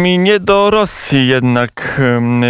Nie do Rosji jednak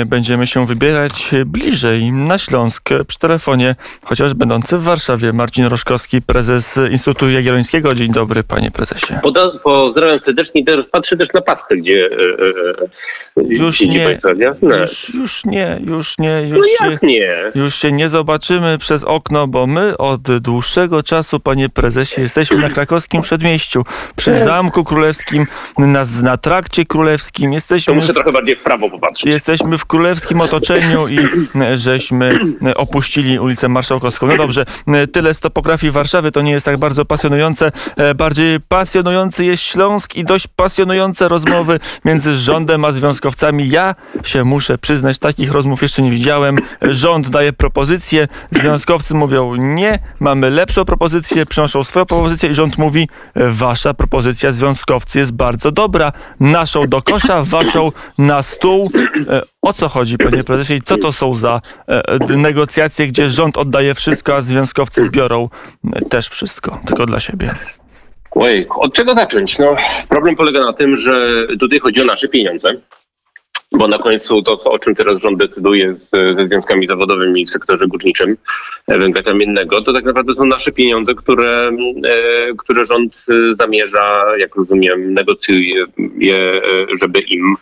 będziemy się wybierać bliżej na Śląsk przy telefonie, chociaż będący w Warszawie. Marcin Roszkowski, prezes Instytutu Jagiellońskiego. Dzień dobry, panie prezesie. Pozdrawiam serdecznie. Teraz patrzę też na pastę, gdzie e, e, e już, nie, państwa, nie? No. Już, już, nie, już nie, już no jak nie? Już się nie zobaczymy przez okno, bo my od dłuższego czasu, panie prezesie, jesteśmy na krakowskim przedmieściu, przy Zamku Królewskim, na, na trakcie królewskim Jesteśmy to muszę w, trochę bardziej w prawo popatrzeć. Jesteśmy w królewskim otoczeniu i e, żeśmy e, opuścili ulicę Marszałkowską. No dobrze, e, tyle z topografii Warszawy, to nie jest tak bardzo pasjonujące. Bardziej pasjonujący jest Śląsk i dość pasjonujące rozmowy między rządem a związkowcami. Ja się muszę przyznać, takich rozmów jeszcze nie widziałem. Rząd daje propozycje, związkowcy mówią nie, mamy lepszą propozycję, przynoszą swoją propozycję i rząd mówi wasza propozycja związkowcy jest bardzo dobra, naszą do kosza waszą na stół. E, o co chodzi, panie prezesie, i co to są za e, e, negocjacje, gdzie rząd oddaje wszystko, a związkowcy biorą też wszystko, tylko dla siebie? Ojej, od czego zacząć? No, problem polega na tym, że tutaj chodzi o nasze pieniądze bo na końcu to, o czym teraz rząd decyduje z, ze związkami zawodowymi w sektorze górniczym e, węgla kamiennego, to tak naprawdę są nasze pieniądze, które, e, które rząd e, zamierza, jak rozumiem, negocjuje, żeby im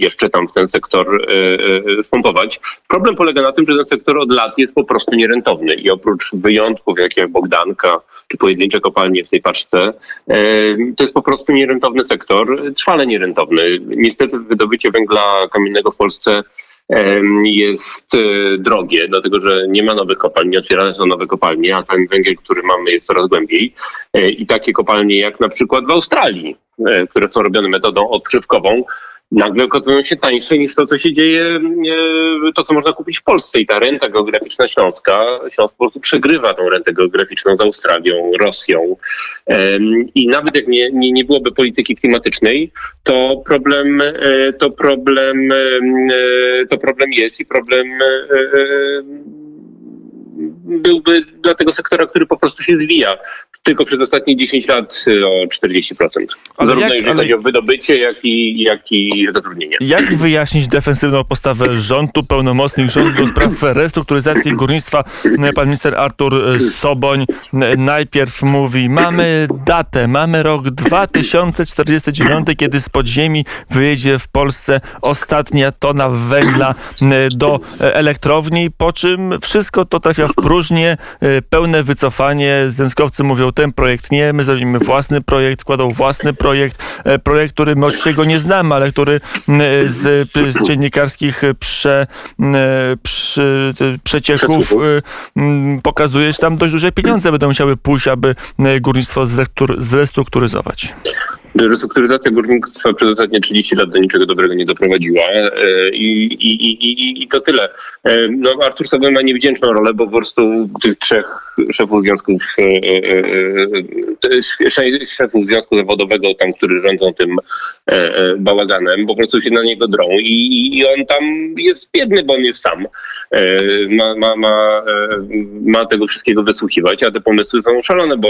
jeszcze tam w ten sektor spompować. Problem polega na tym, że ten sektor od lat jest po prostu nierentowny i oprócz wyjątków, jak jak Bogdanka czy pojedyncze kopalnie w tej paczce, to jest po prostu nierentowny sektor, trwale nierentowny. Niestety wydobycie węgla kamiennego w Polsce jest e, drogie, dlatego że nie ma nowych kopalni, nie otwierane są nowe kopalnie, a ten węgiel, który mamy jest coraz głębiej. E, I takie kopalnie jak na przykład w Australii, e, które są robione metodą odkrywkową, nagle okazują się tańsze niż to, co się dzieje, to, co można kupić w Polsce. I ta renta geograficzna Śląska, Śląsk po prostu przegrywa tą rentę geograficzną z Australią, Rosją. I nawet jak nie, nie, nie byłoby polityki klimatycznej, to problem, e, to problem, e, to problem jest i problem e, byłby dla tego sektora, który po prostu się zwija tylko przez ostatnie 10 lat y, o 40%. Ale Zarówno jak, jeżeli ale... chodzi o wydobycie, jak i, jak i zatrudnienie. Jak wyjaśnić defensywną postawę rządu, pełnomocnych rządu do spraw restrukturyzacji górnictwa? Pan minister Artur Soboń najpierw mówi, mamy datę, mamy rok 2049, kiedy z podziemi wyjedzie w Polsce ostatnia tona węgla do elektrowni, po czym wszystko to trafia w próżnię, pełne wycofanie. Związkowcy mówią, ten projekt nie, my zrobimy własny projekt, kładą własny projekt, e, projekt, który my oczywiście go nie znamy, ale który z, z dziennikarskich prze, przy, przecieków pokazuje, że tam dość duże pieniądze będą musiały pójść, aby górnictwo zrestrukturyzować. Restrukturyzacja górnictwa przez ostatnie 30 lat do niczego dobrego nie doprowadziła e, i, i, i, i to tyle. E, no, Artur sobie ma niewdzięczną rolę, bo po prostu tych trzech szefów związków, e, szefów związku zawodowego tam, którzy rządzą tym bałaganem, po prostu się na niego drą i, i on tam jest biedny, bo on jest sam. Ma, ma, ma, ma tego wszystkiego wysłuchiwać, a te pomysły są szalone, bo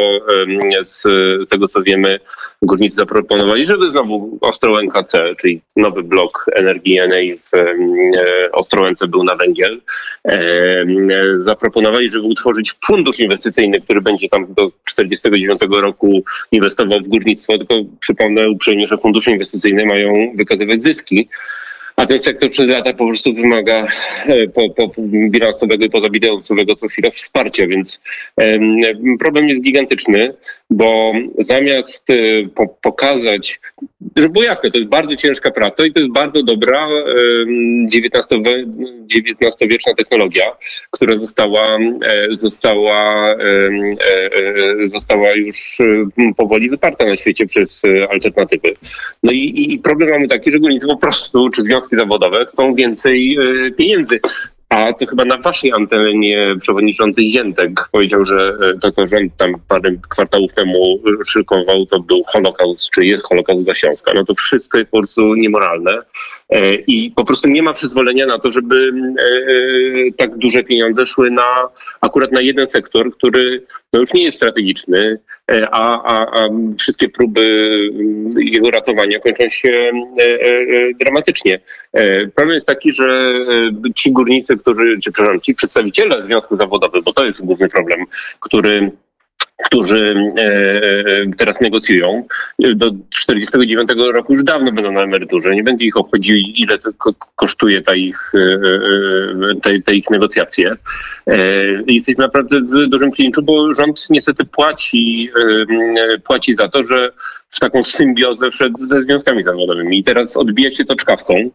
z tego co wiemy, górnicy zaproponowali, żeby znowu Ostrołęka C, czyli nowy blok energii NA w e, Ostrołęce był na węgiel, zaproponowali, żeby utworzyć fundusz inwestycyjny, który będzie tam do 49 roku inwestował w górnictwo, tylko przypomnę uprzejmie, że fundusze inwestycyjne mają wykazywać zyski, a ten sektor przez lata po prostu wymaga e, po, po bilansowego i pozabilansowego co chwila wsparcia, więc problem jest gigantyczny, bo zamiast e, po, pokazać, żeby było jasne, to jest bardzo ciężka praca i to jest bardzo dobra XIX-wieczna technologia, która została, e, została, została już powoli wyparta na świecie przez alternatywy. No i, i problem mamy taki, że górnicy po prostu, czy związki zawodowe chcą więcej e, pieniędzy. A to chyba na waszej antenie przewodniczący Ziętek powiedział, że e, to, co rząd tam parę kwartałów temu szykował, to był Holokaust, czy jest Holokaust dla Śląska. No to wszystko jest po prostu niemoralne. E, I po prostu nie ma przyzwolenia na to, żeby tak duże pieniądze szły na akurat na jeden sektor, który no już nie jest strategiczny, a, a, a wszystkie próby jego ratowania kończą się dramatycznie. Problem jest taki, że ci górnicy, którzy, czy przepraszam, ci przedstawiciele związku zawodowego, bo to jest główny problem, który którzy e, e, teraz negocjują, do 49 roku już dawno będą na emeryturze. Nie będzie ich obchodzili, ile to kosztuje ta ich, e, te, te ich negocjacje. Jesteśmy naprawdę w dużym klinczu, bo rząd niestety płaci, płaci za to, że w taką symbiozę wszedł ze związkami zawodowymi. I teraz odbija się to czkawką,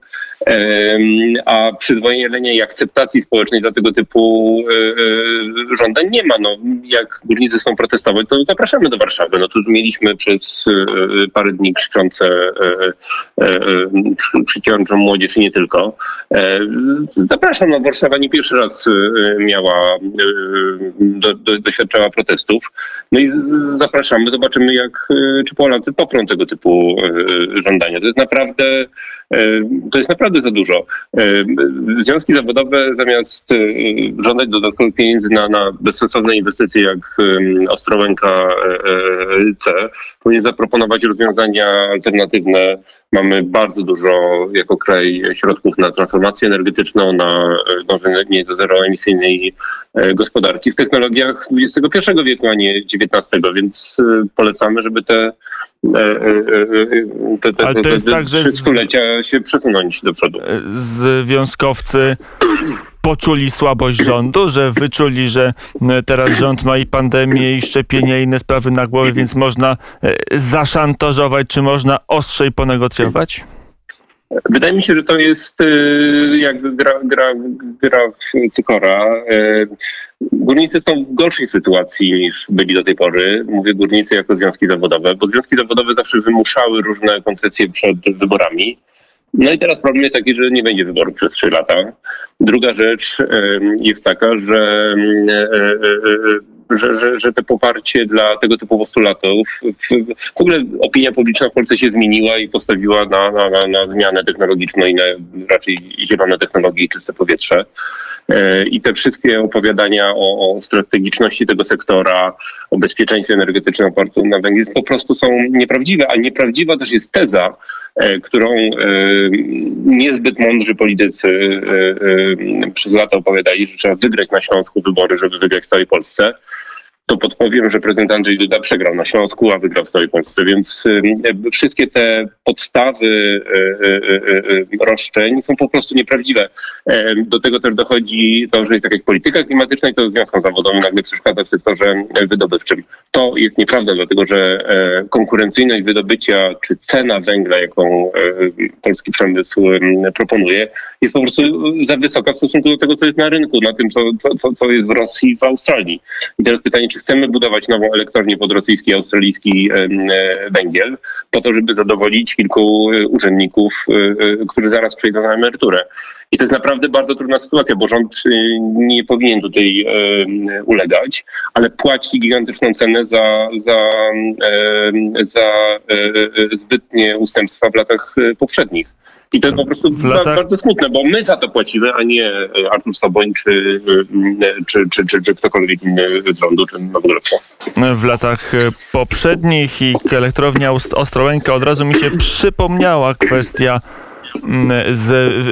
a przyzwolenia i akceptacji społecznej dla tego typu e, e, żądań nie ma. No, jak górnicy chcą protestować, to zapraszamy do Warszawy. No tu mieliśmy przez e, parę dni krzyczące, krzyczącą młodzież i nie tylko. Zapraszam, no Warszawa nie pierwszy raz miała, do, do, doświadczała protestów. No i zapraszamy, zobaczymy jak, czy Polacy poprą tego typu e, żądania. To jest naprawdę, to jest naprawdę za dużo. E, związki zawodowe zamiast żądać dodatkowych pieniędzy na, na bezsensowne inwestycje jak Ostrołęka C, powinien zaproponować rozwiązania alternatywne. Mamy bardzo dużo jako kraj środków na transformację energetyczną, na dążenie do zeroemisyjnej gospodarki w technologiach XXI wieku, a nie XIX, więc polecamy, żeby te E, e, e, te, te, te, jest tak, że stulecia się przesunąć do przodu. Związkowcy poczuli słabość rządu, że wyczuli, że teraz rząd ma i pandemię, i szczepienia, i inne sprawy na głowie, więc można zaszantażować, czy można ostrzej ponegocjować? Wydaje mi się, że to jest jak gra, gra, gra w cykora. Górnicy są w gorszej sytuacji niż byli do tej pory. Mówię górnicy jako związki zawodowe, bo związki zawodowe zawsze wymuszały różne koncesje przed wyborami. No i teraz problem jest taki, że nie będzie wyborów przez trzy lata. Druga rzecz jest taka, że e, e, e, że, że, że te poparcie dla tego typu postulatów, w, ogóle opinia publiczna w Polsce się zmieniła i postawiła na, na, na, na zmianę technologiczną i na raczej zielone technologie i czyste powietrze. I te wszystkie opowiadania o, o strategiczności tego sektora, o bezpieczeństwie energetycznym opartym na węgiel po prostu są nieprawdziwe, a nieprawdziwa też jest teza, którą e, niezbyt mądrzy politycy przez lata opowiadali, że trzeba wygrać na Śląsku wybory, żeby wygrać w całej Polsce to podpowiem, że prezydent Andrzej Duda przegrał na Śląsku, a wygrał w całej Polsce. Więc wszystkie te podstawy e, e, e, roszczeń są po prostu nieprawdziwe. Do tego też dochodzi to, że jest jakaś polityka klimatyczna i to związkom zawodowym nagle przeszkadza w sektorze wydobywczym. To jest nieprawda, dlatego że konkurencyjność wydobycia czy cena węgla, jaką polski przemysł proponuje, jest po prostu za wysoka w stosunku do tego, co jest na rynku, na tym, co, co, co jest w Rosji i w Australii. I teraz pytanie, czy chcemy budować nową elektrownię pod rosyjski australijski e, węgiel, po to, żeby zadowolić kilku e, urzędników, e, którzy zaraz przejdą na emeryturę. I to jest naprawdę bardzo trudna sytuacja, bo rząd nie powinien tutaj ulegać, ale płaci gigantyczną cenę za, za, za zbytnie ustępstwa w latach poprzednich. I to jest po prostu latach... bardzo smutne, bo my za to płacimy, a nie Artur Soboń czy, czy, czy, czy, czy ktokolwiek inny z rządu, czy Nowogrodzka. W latach poprzednich i elektrownia Ostrołęka od razu mi się przypomniała kwestia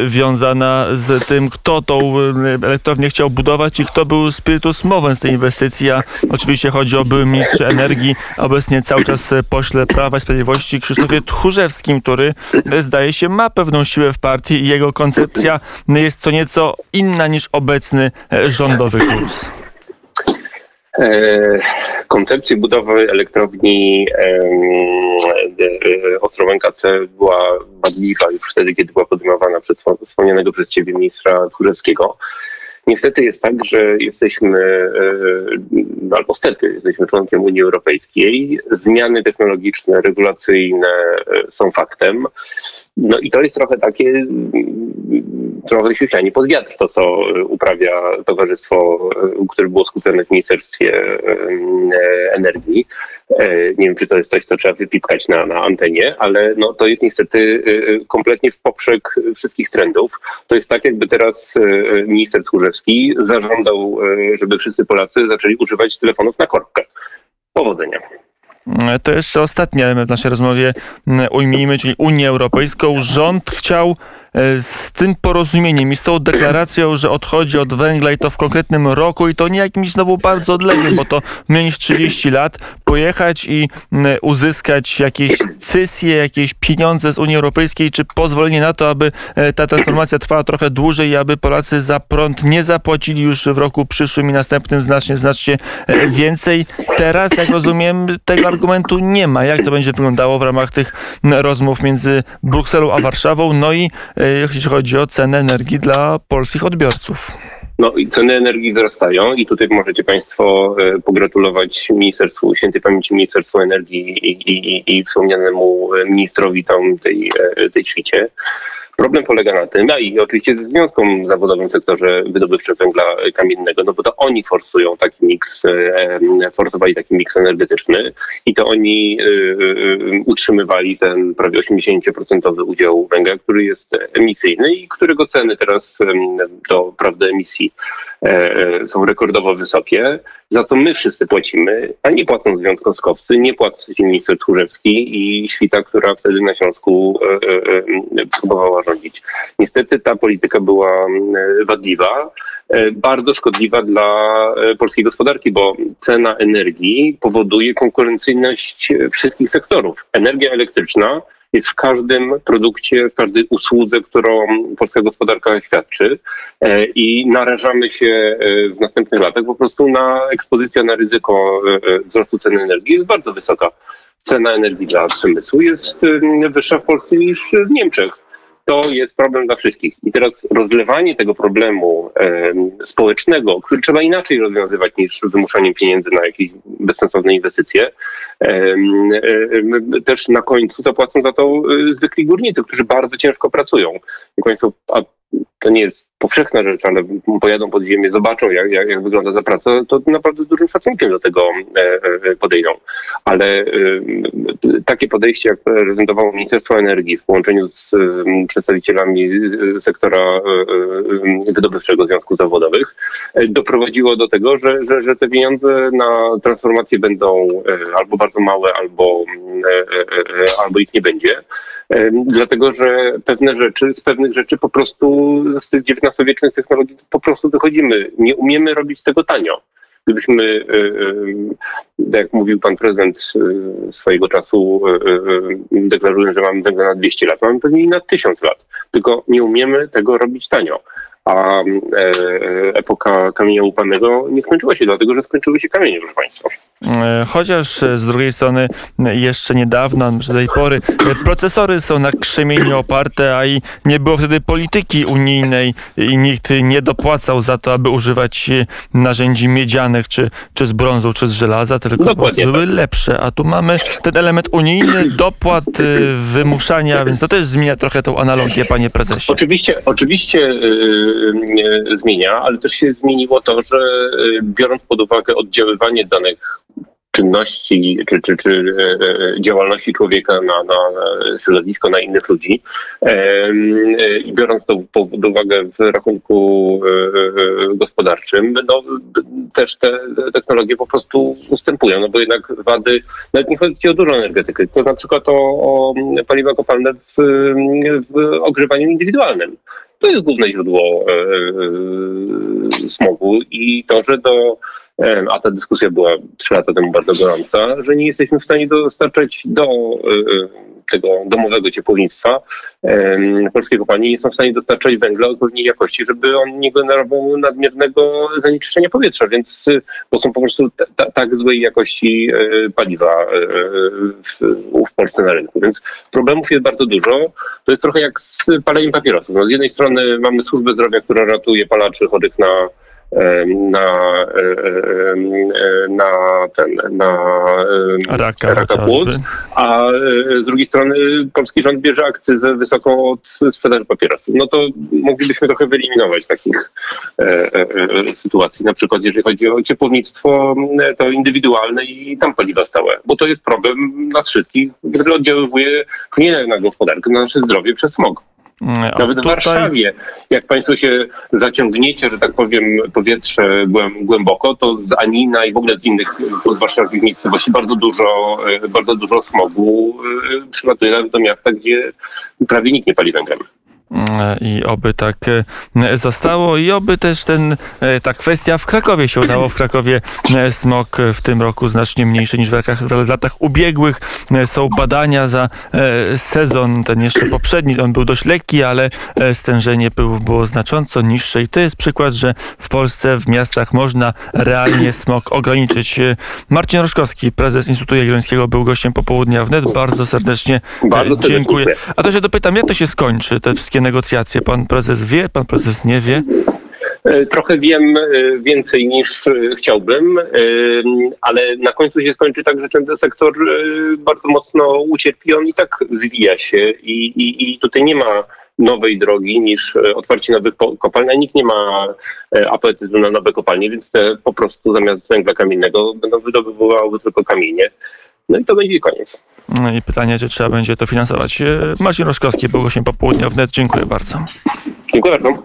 związana z tym, kto tą mm, elektrownię chciał budować i kto był spiritus movens z tej inwestycji. A oczywiście chodzi o były ministrze energii, obecnie cały czas pośle Prawa i Sprawiedliwości Krzysztofie Tchórzewskim, który zdaje się ma pewną siłę w partii i jego koncepcja jest co nieco inna niż obecny rządowy kurs. E, koncepcja budowy elektrowni e, e, Ostrołęka C była wadliwa już wtedy, kiedy była podejmowana przez wspomnianego przez ciebie ministra Tchórzewskiego. Niestety jest tak, że jesteśmy, albo stety, jesteśmy członkiem Unii Europejskiej. Zmiany technologiczne, regulacyjne są faktem. No i to jest trochę takie, trochę siusianie pod wiatr, to co uprawia towarzystwo, które było skupione w Ministerstwie Energii. Nie wiem, czy to jest coś, co trzeba wypipkać na, na antenie, ale no, to jest niestety kompletnie w poprzek wszystkich trendów. To jest tak, jakby teraz minister Tchórzewski zażądał, żeby wszyscy Polacy zaczęli używać telefonów na korbkę. Powodzenia. To jeszcze ostatni element w naszej rozmowie ujmijmy, czyli Unię Europejską. Rząd chciał z tym porozumieniem i z tą deklaracją, że odchodzi od węgla i to w konkretnym roku i to nie jakimś znowu bardzo odległym, bo to mniej niż 30 lat, pojechać i uzyskać jakieś cysje, jakieś pieniądze z Unii Europejskiej, czy pozwolenie na to, aby e, ta transformacja trwała trochę dłużej i aby Polacy za prąd nie zapłacili już w roku przyszłym i następnym znacznie, znacznie e, więcej. Teraz, jak rozumiem, tego argumentu nie ma. Jak to będzie wyglądało w ramach tych rozmów między Brukselą a Warszawą? No i E, jeśli chodzi o cenę energii dla polskich odbiorców. No i ceny energii wzrastają i tutaj możecie Państwo e, pogratulować Ministerstwu Świętej Pamięci Ministerstwu Energii i, i, i, i wspomnianemu ministrowi tam tej, e, tej świcie. Problem polega na tym, a i oczywiście ze związkom zawodowym w sektorze wydobywczym węgla kamiennego, no bo to oni forsują taki miks, e, forsowali taki miks energetyczny i to oni e, e, utrzymywali ten prawie 80% udział węgla, który jest emisyjny i którego ceny teraz do prawdy emisji są rekordowo wysokie, za to my wszyscy płacimy, a nie płacą związkowcowcy, nie płacą minister Tchórzewski i świta, która wtedy na Śląsku próbowała rządzić. Niestety ta polityka była mm, wadliwa, e, bardzo szkodliwa dla e, polskiej gospodarki, bo cena energii powoduje konkurencyjność wszystkich sektorów. Energia elektryczna jest w każdym produkcie, w każdej usłudze, którą polska gospodarka świadczy e, i narażamy się w następnych latach po prostu na ekspozycja na ryzyko wzrostu ceny energii jest bardzo wysoka. Cena energii dla przemysłu jest wyższa w Polsce niż w Niemczech to jest problem dla wszystkich. I teraz rozlewanie tego problemu e, społecznego, który trzeba inaczej rozwiązywać niż wymuszaniem pieniędzy na jakieś bezsensowne inwestycje, e, e, też na końcu zapłacą za to zwykli górnicy, którzy bardzo ciężko pracują. Państwo, a to nie jest powszechna rzecz, ale pojadą pod ziemię, zobaczą jak, jak, jak wygląda ta praca, to naprawdę z dużym szacunkiem do tego e, e, podejdą. Ale e, takie podejście, jak prezentowało Ministerstwo Energii w połączeniu z przedstawicielami sektora wydobywczego związków zawodowych, doprowadziło do tego, że, że, że te pieniądze na transformację będą albo bardzo małe, albo, albo ich nie będzie. Dlatego, że pewne rzeczy, z pewnych rzeczy po prostu z tych XIX-wiecznych technologii po prostu wychodzimy. Nie umiemy robić tego tanio. Gdybyśmy, e, e, jak mówił pan prezydent e, swojego czasu, deklarując, że mamy węgla na 200 lat, mamy pewnie na 1000 lat. Tylko nie umiemy tego robić tanio a e, epoka kamienia łupanego nie skończyła się dlatego, że skończyły się kamienie, proszę Państwa. E, chociaż z drugiej strony jeszcze niedawno, do tej pory, procesory są na krzemieniu oparte, a i nie było wtedy polityki unijnej i nikt nie dopłacał za to, aby używać narzędzi miedzianych, czy, czy z brązu, czy z żelaza, tylko Dokładnie były tak. lepsze. A tu mamy ten element unijny, dopłat, wymuszania, więc to też zmienia trochę tą analogię, panie prezesie. Oczywiście, oczywiście yy zmienia, ale też się zmieniło to, że y, biorąc pod uwagę oddziaływanie danych czynności czy, czy, czy e, działalności człowieka na, na środowisko, na innych ludzi. I biorąc to pod uwagę w rachunku gospodarczym, no, też te technologie po prostu ustępują, no bo jednak wady, nawet nie chodzi o dużą energetykę, to na przykład o, o paliwa kopalne w, w ogrzewaniu indywidualnym to jest główne źródło e, e, smogu i to, że do, a ta dyskusja była trzy lata temu bardzo gorąca, że nie jesteśmy w stanie dostarczać do tego domowego ciepłownictwa polskie kopalnie nie są w stanie dostarczać węgla odpowiedniej jakości, żeby on nie generował nadmiernego zanieczyszczenia powietrza, więc bo są po prostu tak złej jakości paliwa w, w Polsce na rynku. Więc problemów jest bardzo dużo. To jest trochę jak z paleniem papierosów. No, z jednej strony mamy służbę zdrowia, która ratuje palaczy chorych na na, na ten, na Raka raka płuc, a e, z drugiej strony polski rząd bierze akcyzę wysoką od sprzedaży papierosów. No to moglibyśmy trochę wyeliminować takich e, e, e, sytuacji. Na przykład jeżeli chodzi o ciepłownictwo, to indywidualne i tam paliwa stałe, bo to jest problem nas wszystkich, który oddziaływuje nie na gospodarkę, na nasze zdrowie przez smog. Mm, a Nawet w tutaj- Warszawie, jak Państwo się zaciągnięcie, że tak powiem, powietrze głęb, głęboko, to z Anina i w ogóle z innych z warszawskich miejscowości bardzo dużo, e, bardzo dużo smogu e, przylatuje nawet do miasta, gdzie prawie nikt nie pali węglem. Mm, I oby tak e, zostało i oby też ten, e, ta kwestia w Krakowie się udało. W Krakowie e, smog w tym roku znacznie mniejszy niż w latach, w latach ubiegłych. E, Są badania za e, sezon, ten jeszcze poprzedni, on był dość lekki, ale e, stężenie pyłów było znacząco niższe i to jest przykład, że w Polsce, w miastach można realnie smog ograniczyć. E, Marcin Roszkowski, prezes Instytutu Jagiellońskiego, był gościem popołudnia wnet. Bardzo serdecznie e, Bardzo serdecznie dziękuję. dziękuję. A to się dopytam, jak to się skończy, te wszystkie negocjacje? Pan prezes wie, pan prezes nie wie? E, Trochę wiem e, więcej niż e, chciałbym, ale na końcu się skończy tak, że ten sektor bardzo mocno ucierpi. On i tak zwija się i, i, i tutaj nie ma nowej drogi niż otwarcie nowych kopalni, a nikt nie ma apetytu na nowe kopalnie, więc te po prostu zamiast węgla kamiennego będą wydobywały tylko kamienie. No i to będzie koniec. No I pytanie, czy trzeba będzie to finansować. E, Marcin Roszkowski był gościem popołudnia wnet. Dziękuję bardzo. Dziękuję bardzo.